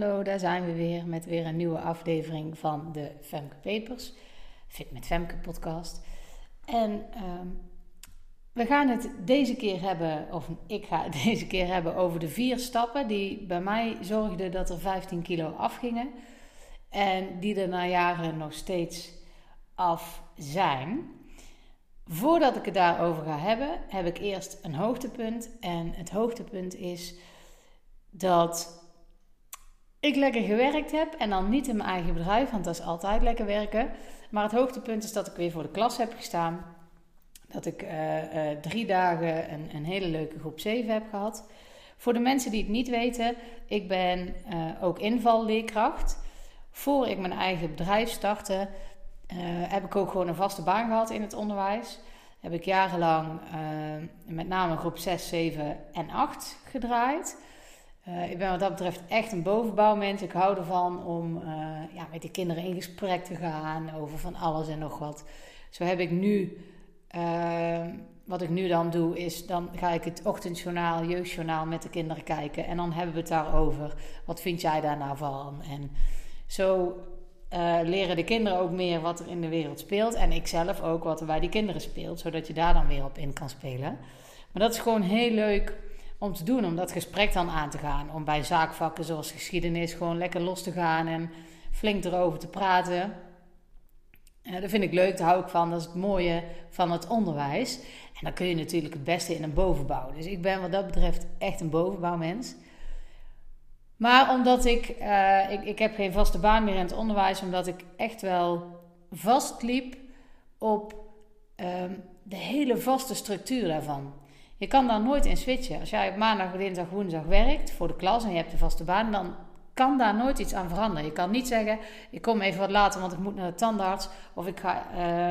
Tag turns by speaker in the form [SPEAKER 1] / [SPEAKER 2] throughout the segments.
[SPEAKER 1] Hallo, daar zijn we weer met weer een nieuwe aflevering van de Femke Papers, Fit met Femke podcast. En ehm, we gaan het deze keer hebben, of ik ga het deze keer hebben over de vier stappen die bij mij zorgden dat er 15 kilo afgingen. En die er na jaren nog steeds af zijn. Voordat ik het daarover ga hebben, heb ik eerst een hoogtepunt. En het hoogtepunt is dat ik lekker gewerkt heb. En dan niet in mijn eigen bedrijf, want dat is altijd lekker werken. Maar het hoogtepunt is dat ik weer voor de klas heb gestaan. Dat ik uh, uh, drie dagen een, een, hele leuke groep 7 heb gehad. Voor de mensen die het niet weten, ik ben uh, ook invalleerkracht. Voor ik mijn eigen bedrijf startte, heb ik ook gewoon een vaste baan gehad in het onderwijs. Heb ik jarenlang met name groep 6, 7 en 8 gedraaid. Uh, ik ben wat dat betreft echt een bovenbouwmens. Ik hou ervan om uh, ja, met die kinderen in gesprek te gaan over van alles en nog wat. Zo heb ik nu, uh, wat ik nu dan doe, is dan ga ik het ochtendjournaal, jeugdjournaal met de kinderen kijken. En dan hebben we het daarover. Wat vind jij daar nou van? En zo leren de kinderen ook meer wat er in de wereld speelt. En ik zelf ook wat er bij die kinderen speelt, zodat je daar dan weer op in kan spelen. Maar dat is gewoon heel leuk om te doen, om dat gesprek dan aan te gaan. Om bij zaakvakken zoals geschiedenis gewoon lekker los te gaan en flink erover te praten. En dat vind ik leuk, daar hou ik van. Dat is het mooie van het onderwijs. En dan kun je natuurlijk het beste in een bovenbouw. Dus ik ben wat dat betreft echt een bovenbouwmens. Maar omdat ik, uh, ik, ik heb geen vaste baan meer in het onderwijs, omdat ik echt wel vastliep op uh, de hele vaste structuur daarvan. Je kan daar nooit in switchen. Als jij op maandag, dinsdag, woensdag werkt voor de klas en je hebt de vaste baan, dan kan daar nooit iets aan veranderen. Je kan niet zeggen, ik kom even wat later, want ik moet naar de tandarts. Of ik ga uh,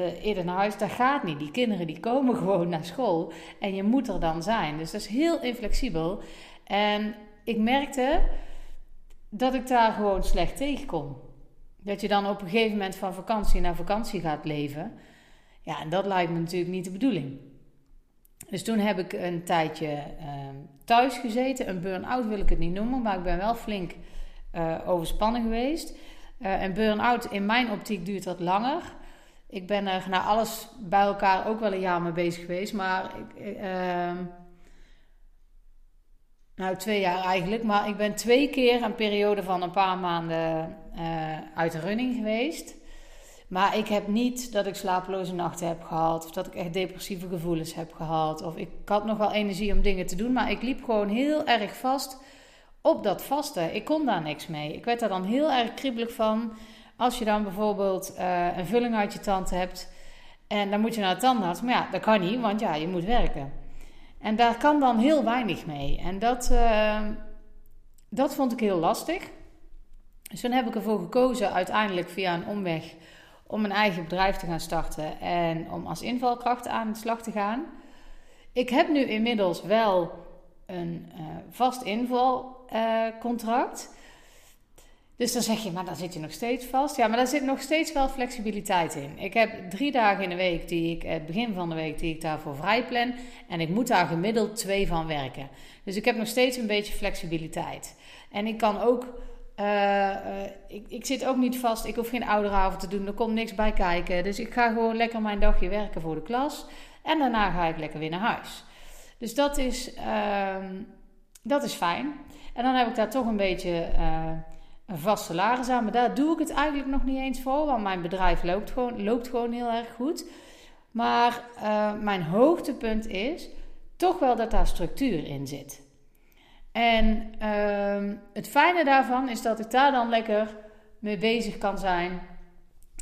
[SPEAKER 1] uh, eerder naar huis. Dat gaat niet. Die kinderen die komen gewoon naar school. En je moet er dan zijn. Dus dat is heel inflexibel. En ik merkte dat ik daar gewoon slecht tegen kon. Dat je dan op een gegeven moment van vakantie naar vakantie gaat leven. Ja, en dat lijkt me natuurlijk niet de bedoeling. Dus toen heb ik een tijdje uh, thuis gezeten. Een burn-out wil ik het niet noemen, maar ik ben wel flink uh, overspannen geweest. Uh, en burn-out in mijn optiek duurt wat langer. Ik ben er na alles bij elkaar ook wel een jaar mee bezig geweest. Maar ik, ehm, nou, twee jaar eigenlijk. Maar ik ben twee keer een periode van een paar maanden eh, uit de running geweest. Maar ik heb niet dat ik slapeloze nachten heb gehad. Of dat ik echt depressieve gevoelens heb gehad. Of ik had nog wel energie om dingen te doen. Maar ik liep gewoon heel erg vast op dat vaste. Ik kon daar niks mee. Ik werd daar dan heel erg kriebelig van. Als je dan bijvoorbeeld uh, een vulling uit je tand hebt. En dan moet je naar de tandarts. Maar ja, dat kan niet, want ja, je moet werken. En daar kan dan heel weinig mee. En dat, uh, dat vond ik heel lastig. Dus toen heb ik ervoor gekozen, uiteindelijk via een omweg om een eigen bedrijf te gaan starten en om als invalkracht aan de slag te gaan. Ik heb nu inmiddels wel een uh, vast invalcontract. Dus dan zeg je, maar dan zit je nog steeds vast. Ja, maar daar zit nog steeds wel flexibiliteit in. Ik heb drie dagen in de week die ik, het begin van de week, die ik daarvoor vrij plan. En ik moet daar gemiddeld twee van werken. Dus ik heb nog steeds een beetje flexibiliteit. En ik kan ook uh, uh, ik, ik, zit ook niet vast. Ik hoef geen ouderavond te doen. Er komt niks bij kijken. Dus ik ga gewoon lekker mijn dagje werken voor de klas. En daarna ga ik lekker weer naar huis. Dus dat is, uh, dat is fijn. En dan heb ik daar toch een beetje eh, een vast salaris aan. Maar daar doe ik het eigenlijk nog niet eens voor. Want mijn bedrijf loopt gewoon, loopt gewoon heel erg goed. Maar mijn hoogtepunt is toch wel dat daar structuur in zit. En uh, het fijne daarvan is dat ik daar dan lekker mee bezig kan zijn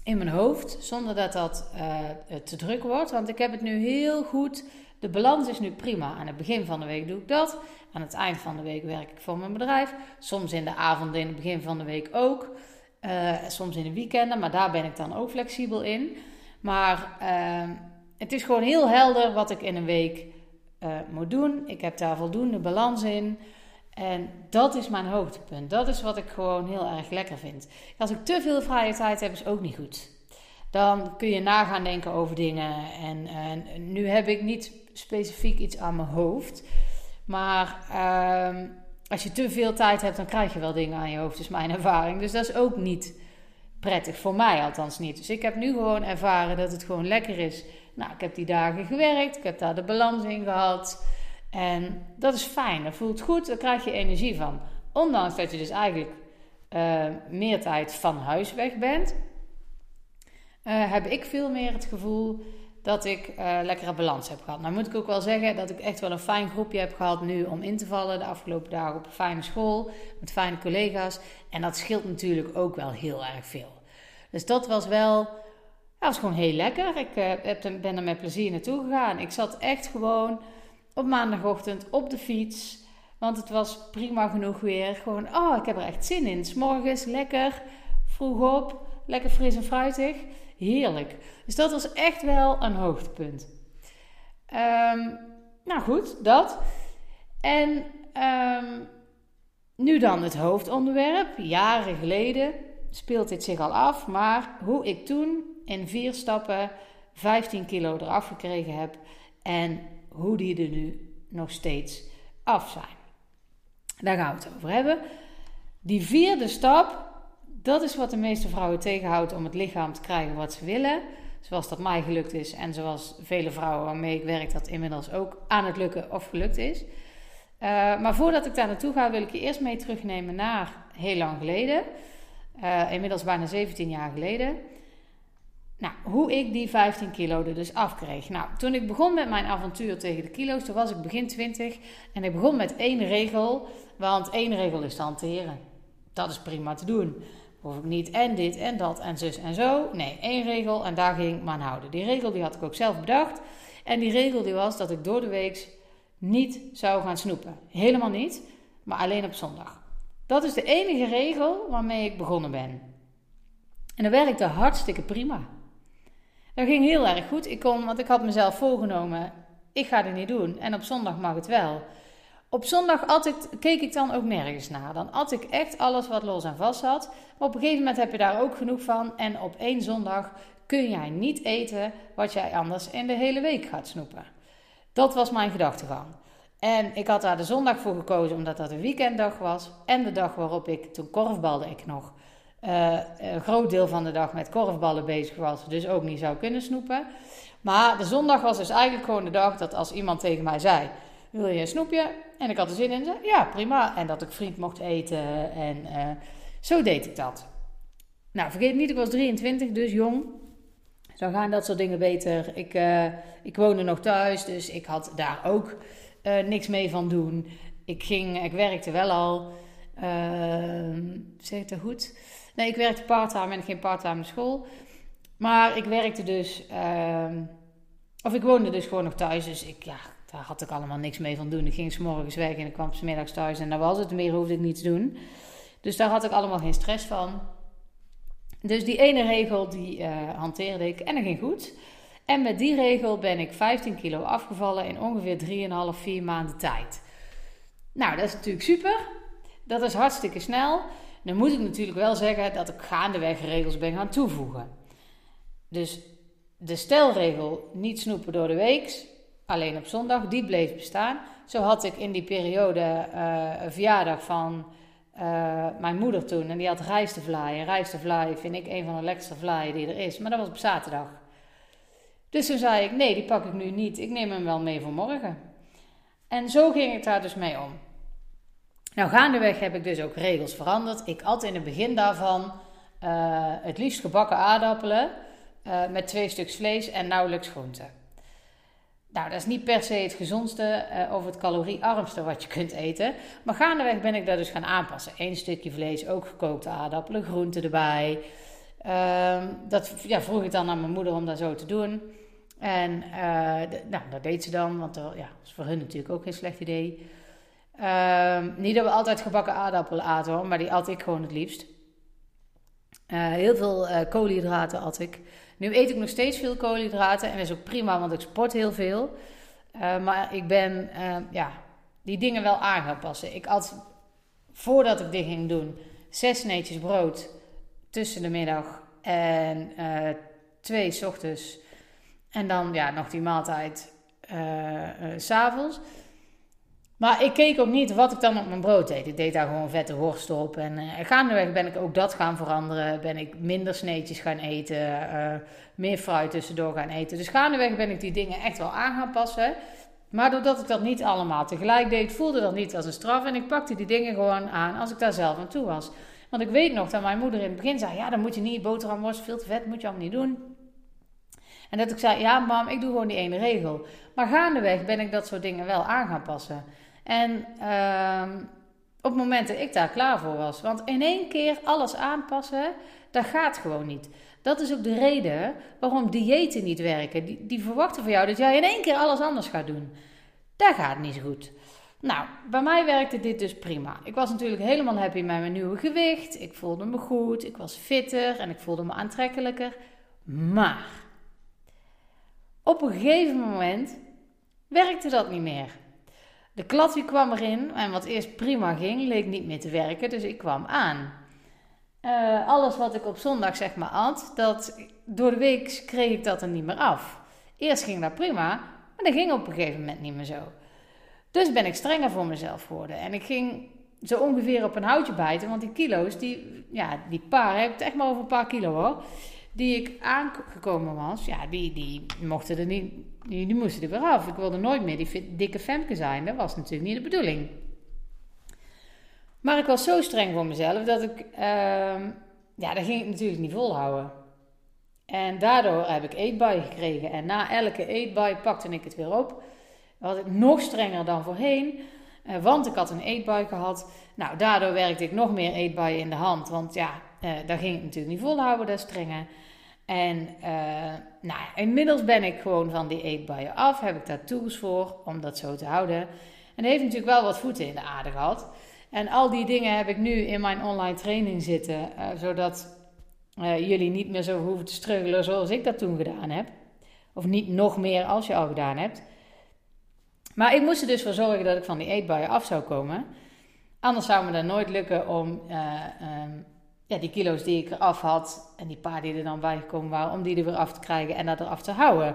[SPEAKER 1] in mijn hoofd, zonder dat dat uh, te druk wordt. Want ik heb het nu heel goed. De balans is nu prima. Aan het begin van de week doe ik dat. Aan het eind van de week werk ik voor mijn bedrijf. Soms in de avonden, in het begin van de week ook. Uh, soms in de weekenden, maar daar ben ik dan ook flexibel in. Maar uh, het is gewoon heel helder wat ik in een week uh, moet doen. Ik heb daar voldoende balans in. En dat is mijn hoogtepunt. Dat is wat ik gewoon heel erg lekker vind. Als ik te veel vrije tijd heb, is ook niet goed. Dan kun je nagaan denken over dingen. En, nu heb ik niet specifiek iets aan mijn hoofd. Maar uh, als je te veel tijd hebt, dan krijg je wel dingen aan je hoofd, is mijn ervaring. Dus dat is ook niet prettig, voor mij althans niet. Dus ik heb nu gewoon ervaren dat het gewoon lekker is. Nou, ik heb die dagen gewerkt, ik heb daar de balans in gehad. En dat is fijn, dat voelt goed, daar krijg je energie van. Ondanks dat je dus eigenlijk uh, meer tijd van huis weg bent, uh, heb ik veel meer het gevoel dat ik uh, lekkere balans heb gehad. Nou moet ik ook wel zeggen dat ik echt wel een fijn groepje heb gehad nu om in te vallen. De afgelopen dagen op een fijne school, met fijne collega's. En dat scheelt natuurlijk ook wel heel erg veel. Dus dat was wel, dat was gewoon heel lekker. Ik ben er met plezier naartoe gegaan. Ik zat echt gewoon op maandagochtend op de fiets. Want het was prima genoeg weer. Gewoon, oh, ik heb er echt zin in. S'morgens lekker, vroeg op, lekker fris en fruitig. Heerlijk. Dus dat was echt wel een hoogtepunt. Um, nou goed, dat. En um, nu dan het hoofdonderwerp. Jaren geleden speelt dit zich al af. Maar hoe ik toen in vier stappen 15 kilo eraf gekregen heb. En hoe die er nu nog steeds af zijn. Daar gaan we het over hebben. Die vierde stap, dat is wat de meeste vrouwen tegenhoudt om het lichaam te krijgen wat ze willen. Zoals dat mij gelukt is en zoals vele vrouwen waarmee ik werk dat inmiddels ook aan het lukken of gelukt is. Uh, maar voordat ik daar naartoe ga, wil ik je eerst mee terugnemen naar heel lang geleden. Uh, inmiddels bijna 17 jaar geleden. Nou, hoe ik die 15 kilo er dus afkreeg. Nou, toen ik begon met mijn avontuur tegen de kilo's, toen was ik begin 20. En ik begon met één regel, want één regel is te hanteren. Dat is prima te doen. Hoef ik niet en dit en dat en zus en zo. Nee, één regel en daar ging ik me aan houden. Die regel die had ik ook zelf bedacht. En die regel die was dat ik door de week niet zou gaan snoepen. Helemaal niet, maar alleen op zondag. Dat is de enige regel waarmee ik begonnen ben. En dat werkte hartstikke prima. Dat ging heel erg goed. Ik kon, want ik had mezelf voorgenomen, ik ga het niet doen. En op zondag mag het wel. Op zondag at keek ik dan ook nergens naar. Dan at ik echt alles wat los en vast zat. Maar op een gegeven moment heb je daar ook genoeg van. En op één zondag kun jij niet eten wat jij anders in de hele week gaat snoepen. Dat was mijn gedachtegang. En ik had daar de zondag voor gekozen omdat dat een weekenddag was. En de dag waarop ik, toen korfbalde ik nog, uh, een groot deel van de dag met korfballen bezig was. Dus ook niet zou kunnen snoepen. Maar de zondag was dus eigenlijk gewoon de dag dat als iemand tegen mij zei... Wil je een snoepje? En ik had er zin in. Zei, ja, prima. En dat ik vriend mocht eten. En uh, zo deed ik dat. Nou, vergeet niet, ik was 23, dus jong. Zo gaan dat soort dingen beter. Ik, uh, ik woonde nog thuis, dus ik had daar ook niks mee van doen. Ik, ging, ik werkte wel al. Uh, zeg dat goed? Nee, ik werkte parttime en geen parttime school. Maar ik werkte dus. Uh, of ik woonde dus gewoon nog thuis. Dus ik, ja, daar had ik allemaal niks mee van doen. Ik ging s morgens weg en ik kwam s middags thuis en daar was het. Meer hoefde ik niet te doen. Dus daar had ik allemaal geen stress van. Dus die ene regel die uh, hanteerde ik en dat ging goed. En met die regel ben ik 15 kilo afgevallen in ongeveer 3,5, 4 maanden tijd. Nou, dat is natuurlijk super. Dat is hartstikke snel. Dan moet ik natuurlijk wel zeggen dat ik gaandeweg regels ben gaan toevoegen. Dus de stelregel niet snoepen door de week, alleen op zondag, die bleef bestaan. Zo had ik in die periode uh, een verjaardag van uh, mijn moeder toen. En die had rijstevlaai. En rijstevlaai vind ik een van de lekkerste vlaaien die er is. Maar dat was op zaterdag. Dus toen zei ik, nee, die pak ik nu niet. Ik neem hem wel mee voor morgen. En zo ging ik daar dus mee om. Nou, gaandeweg heb ik dus ook regels veranderd. Ik at in het begin daarvan uh, het liefst gebakken aardappelen uh, met twee stuks vlees en nauwelijks groente. Nou, dat is niet per se het gezondste uh, of het caloriearmste wat je kunt eten. Maar gaandeweg ben ik dat dus gaan aanpassen. Eén stukje vlees, ook gekookte aardappelen, groenten erbij. Ehm, dat ja, vroeg ik dan aan mijn moeder om dat zo te doen. En nou, dat deed ze dan, want ja, dat is voor hun natuurlijk ook geen slecht idee. Uh, niet dat we altijd gebakken aardappelen aten hoor, maar die at ik gewoon het liefst. Uh, heel veel uh, koolhydraten at ik. Nu eet ik nog steeds veel koolhydraten en dat is ook prima, want ik sport heel veel. Uh, maar ik ben ja, die dingen wel aan gaan passen. Ik at, voordat ik dit ging doen, zes sneetjes brood tussen de middag en twee ochtends. En dan ja, nog die maaltijd s s'avonds. Maar ik keek ook niet wat ik dan op mijn brood deed. Ik deed daar gewoon vette worst op. En uh, gaandeweg ben ik ook dat gaan veranderen. Ben ik minder sneetjes gaan eten. Uh, meer fruit tussendoor gaan eten. Dus gaandeweg ben ik die dingen echt wel aan gaan passen. Maar doordat ik dat niet allemaal tegelijk deed, voelde dat niet als een straf. En ik pakte die dingen gewoon aan als ik daar zelf aan toe was. Want ik weet nog dat mijn moeder in het begin zei: Ja, dan moet je niet boterham worst, veel te vet, moet je allemaal niet doen. En dat ik zei: Ja, mam, ik doe gewoon die ene regel. Maar gaandeweg ben ik dat soort dingen wel aan gaan passen. En uh, op het moment dat ik daar klaar voor was. Want in één keer alles aanpassen, dat gaat gewoon niet. Dat is ook de reden waarom diëten niet werken. Die, die verwachten van jou dat jij in één keer alles anders gaat doen. Dat gaat niet zo goed. Nou, bij mij werkte dit dus prima. Ik was natuurlijk helemaal happy met mijn nieuwe gewicht. Ik voelde me goed, ik was fitter en ik voelde me aantrekkelijker. Maar op een gegeven moment werkte dat niet meer. De klat kwam erin en wat eerst prima ging, leek niet meer te werken, dus ik kwam aan. Uh, alles wat ik op zondag zeg maar at, dat, door de week kreeg ik dat er niet meer af. Eerst ging dat prima, maar dat ging op een gegeven moment niet meer zo. Dus ben ik strenger voor mezelf geworden. En ik ging zo ongeveer op een houtje bijten, want die kilo's, die, ja, die paar, heb het echt maar over een paar kilo hoor, die ik aangekomen was, ja, die, die mochten er niet, die, moesten er weer af. Ik wilde nooit meer die dikke femke zijn, dat was natuurlijk niet de bedoeling. Maar ik was zo streng voor mezelf dat ik, uh, ja, dat ging ik natuurlijk niet volhouden. En daardoor heb ik eetbui gekregen. En na elke eetbui pakte ik het weer op. Was ik nog strenger dan voorheen. Uh, want ik had een eetbui gehad. Nou, daardoor werkte ik nog meer eetbuien in de hand. Want ja, uh, daar ging ik natuurlijk niet volhouden, dat strenge. En uh, nou, inmiddels ben ik gewoon van die eetbuien af. Heb ik daar tools voor om dat zo te houden. En dat heeft natuurlijk wel wat voeten in de aarde gehad. En al die dingen heb ik nu in mijn online training zitten, uh, zodat jullie niet meer zo hoeven te struggelen zoals ik dat toen gedaan heb. Of niet nog meer als je al gedaan hebt. Maar ik moest er dus voor zorgen dat ik van die eetbuien af zou komen. Anders zou me dat nooit lukken om um, ja, die kilo's die ik eraf had en die paar die er dan bijgekomen waren, om die er weer af te krijgen en dat eraf te houden.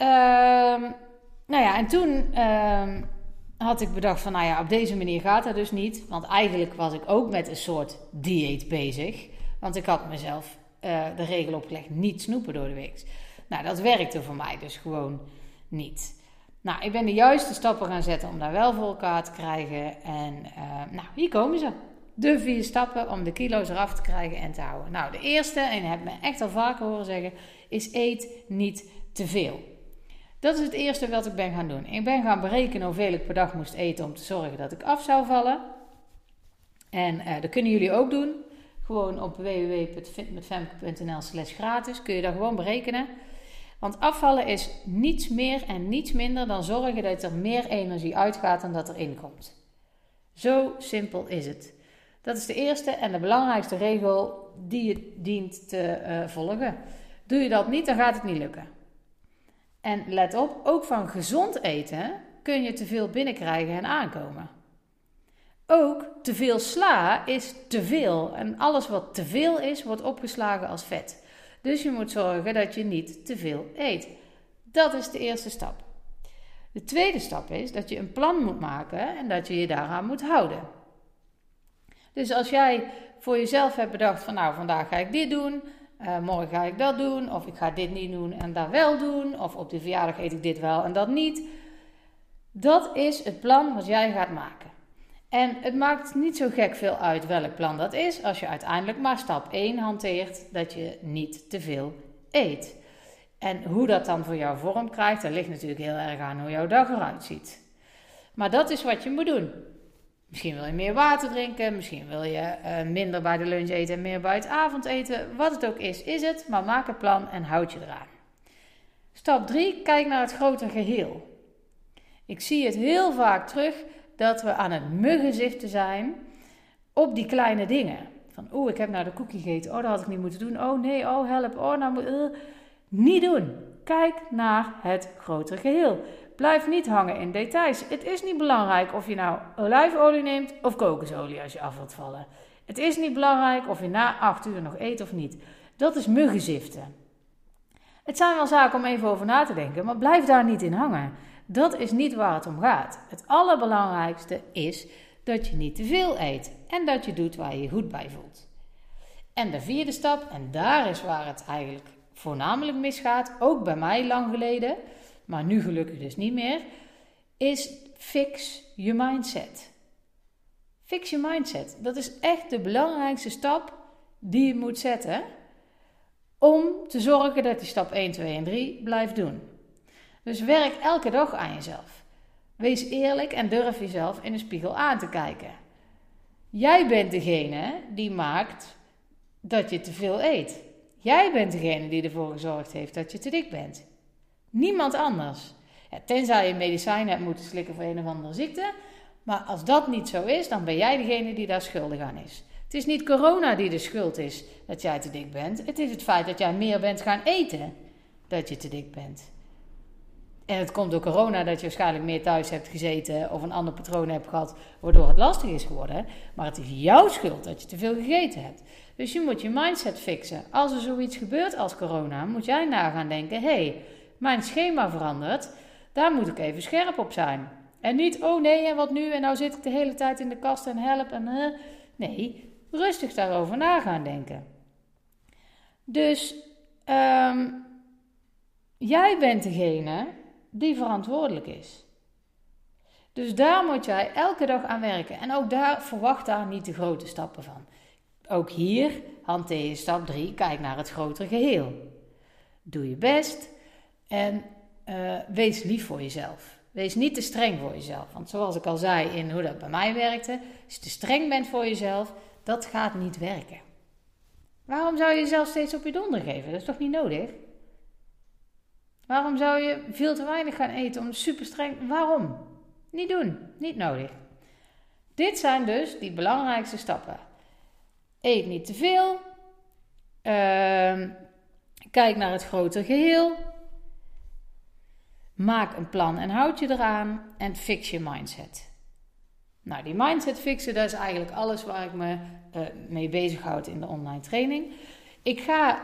[SPEAKER 1] Um, nou ja, en toen um, had ik bedacht van, nou ja, op deze manier gaat dat dus niet. Want eigenlijk was ik ook met een soort dieet bezig. Want ik had mezelf uh, de regel opgelegd, niet snoepen door de week. Nou, dat werkte voor mij dus gewoon niet. Nou, ik ben de juiste stappen gaan zetten om daar wel voor elkaar te krijgen. En uh, nou, hier komen ze. De vier stappen om de kilo's eraf te krijgen en te houden. Nou, de eerste, en je hebt me echt al vaker horen zeggen, is eet niet te veel. Dat is het eerste wat ik ben gaan doen. Ik ben gaan berekenen hoeveel ik per dag moest eten om te zorgen dat ik af zou vallen. En uh, dat kunnen jullie ook doen. Gewoon op www.fitmetfemke.nl slash gratis kun je dat gewoon berekenen. Want afvallen is niets meer en niets minder dan zorgen dat er meer energie uitgaat dan dat er inkomt. Zo simpel is het. Dat is de eerste en de belangrijkste regel die je dient te uh, volgen. Doe je dat niet, dan gaat het niet lukken. En let op, ook van gezond eten kun je te veel binnenkrijgen en aankomen. Ook te veel sla is te veel. En alles wat te veel is, wordt opgeslagen als vet. Dus je moet zorgen dat je niet te veel eet. Dat is de eerste stap. De tweede stap is dat je een plan moet maken en dat je je daaraan moet houden. Dus als jij voor jezelf hebt bedacht van nou vandaag ga ik dit doen, uh, morgen ga ik dat doen, of ik ga dit niet doen en dat wel doen, of op de verjaardag eet ik dit wel en dat niet. Dat is het plan wat jij gaat maken. En het maakt niet zo gek veel uit welk plan dat is, als je uiteindelijk maar stap 1 hanteert dat je niet te veel eet. En hoe dat dan voor jou vorm krijgt, dat ligt natuurlijk heel erg aan hoe jouw dag eruit ziet. Maar dat is wat je moet doen. Misschien wil je meer water drinken, misschien wil je uh, minder bij de lunch eten en meer bij het avondeten. Wat het ook is, is het, maar maak een plan en houd je eraan. Stap 3, kijk naar het grote geheel. Ik zie het heel vaak terug dat we aan het muggenziften zijn op die kleine dingen. Van, oeh, ik heb nou de cookie gegeten. Oh, dat had ik niet moeten doen. Oh nee, oh help. Oh, nou moet... Uh. Niet doen. Kijk naar het grotere geheel. Blijf niet hangen in details. Het is niet belangrijk of je nou olijfolie neemt of kokosolie als je af wilt vallen. Het is niet belangrijk of je na acht uur nog eet of niet. Dat is muggenziften. Het zijn wel zaken om even over na te denken, maar blijf daar niet in hangen. Dat is niet waar het om gaat. Het allerbelangrijkste is dat je niet te veel eet en dat je doet waar je je goed bij voelt. En de vierde stap, en daar is waar het eigenlijk voornamelijk misgaat, ook bij mij lang geleden, maar nu gelukkig dus niet meer, is fix je mindset. Fix je mindset. Dat is echt de belangrijkste stap die je moet zetten om te zorgen dat je stap 1, 2 en 3 blijft doen. Dus werk elke dag aan jezelf. Wees eerlijk en durf jezelf in de spiegel aan te kijken. Jij bent degene die maakt dat je te veel eet. Jij bent degene die ervoor gezorgd heeft dat je te dik bent. Niemand anders. Tenzij je medicijnen hebt moeten slikken voor een of andere ziekte. Maar als dat niet zo is, dan ben jij degene die daar schuldig aan is. Het is niet corona die de schuld is dat jij te dik bent. Het is het feit dat jij meer bent gaan eten dat je te dik bent. En het komt door corona dat je waarschijnlijk meer thuis hebt gezeten of een ander patroon hebt gehad, waardoor het lastig is geworden. Maar het is jouw schuld dat je te veel gegeten hebt. Dus je moet je mindset fixen. Als er zoiets gebeurt als corona, moet jij na gaan denken: hé, hey, mijn schema verandert, daar moet ik even scherp op zijn. En niet, oh nee, en wat nu? En nou zit ik de hele tijd in de kast en help en. Uh. Nee, rustig daarover na gaan denken. Dus um, jij bent degene die verantwoordelijk is. Dus daar moet jij elke dag aan werken. En ook daar verwacht daar niet de grote stappen van. Ook hier hanteer je stap 3, kijk naar het grotere geheel. Doe je best en uh, wees lief voor jezelf. Wees niet te streng voor jezelf. Want zoals ik al zei in hoe dat bij mij werkte, als je te streng bent voor jezelf, dat gaat niet werken. Waarom zou je jezelf steeds op je donder geven? Dat is toch niet nodig? Waarom zou je veel te weinig gaan eten om super streng? Waarom? Niet doen, niet nodig. Dit zijn dus die belangrijkste stappen. Eet niet te veel. Uh, kijk naar het grote geheel. Maak een plan en houd je eraan. En fix je mindset. Nou, die mindset fixen, dat is eigenlijk alles waar ik me uh, mee bezighoud in de online training. Ik ga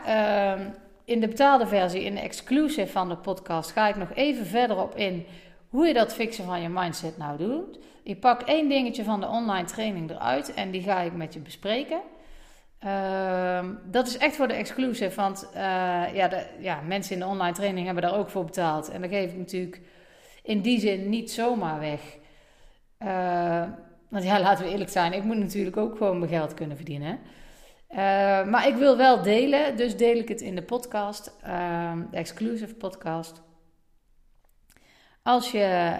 [SPEAKER 1] uh, in de betaalde versie, in de exclusive van de podcast, ga ik nog even verder op in hoe je dat fixen van je mindset nou doet. Ik pak één dingetje van de online training eruit en die ga ik met je bespreken. Uh, dat is echt voor de exclusive, want uh, ja, de, ja, mensen in de online training hebben daar ook voor betaald. En dat geef ik natuurlijk in die zin niet zomaar weg. Uh, want ja, laten we eerlijk zijn, ik moet natuurlijk ook gewoon mijn geld kunnen verdienen. Uh, maar ik wil wel delen, dus deel ik het in de podcast, de exclusive podcast. Als je,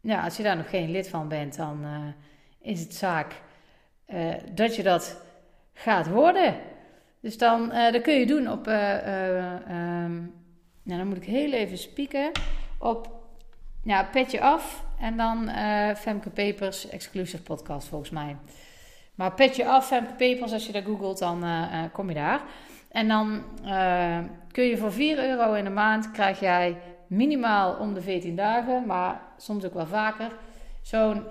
[SPEAKER 1] ja, als je daar nog geen lid van bent, dan uh, is het zaak dat je dat gaat worden. Dus dan, dat kun je doen op, um, nou dan moet ik heel even spieken, op ja, petje af en dan Femke Papers exclusive podcast volgens mij. Maar petje af, Femke Papers, als je daar googelt, dan uh, uh, kom je daar. En dan uh, kun je voor 4 euro in de maand, krijg jij minimaal om de 14 dagen, maar soms ook wel vaker, zo'n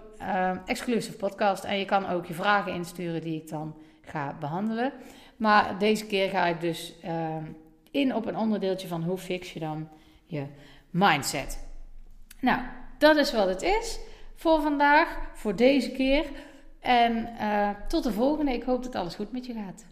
[SPEAKER 1] exclusive podcast. En je kan ook je vragen insturen die ik dan ga behandelen. Maar deze keer ga ik dus in op een onderdeeltje van hoe fix je dan je mindset. Nou, dat is wat het is voor vandaag, voor deze keer. En uh, tot de volgende. Ik hoop dat alles goed met je gaat.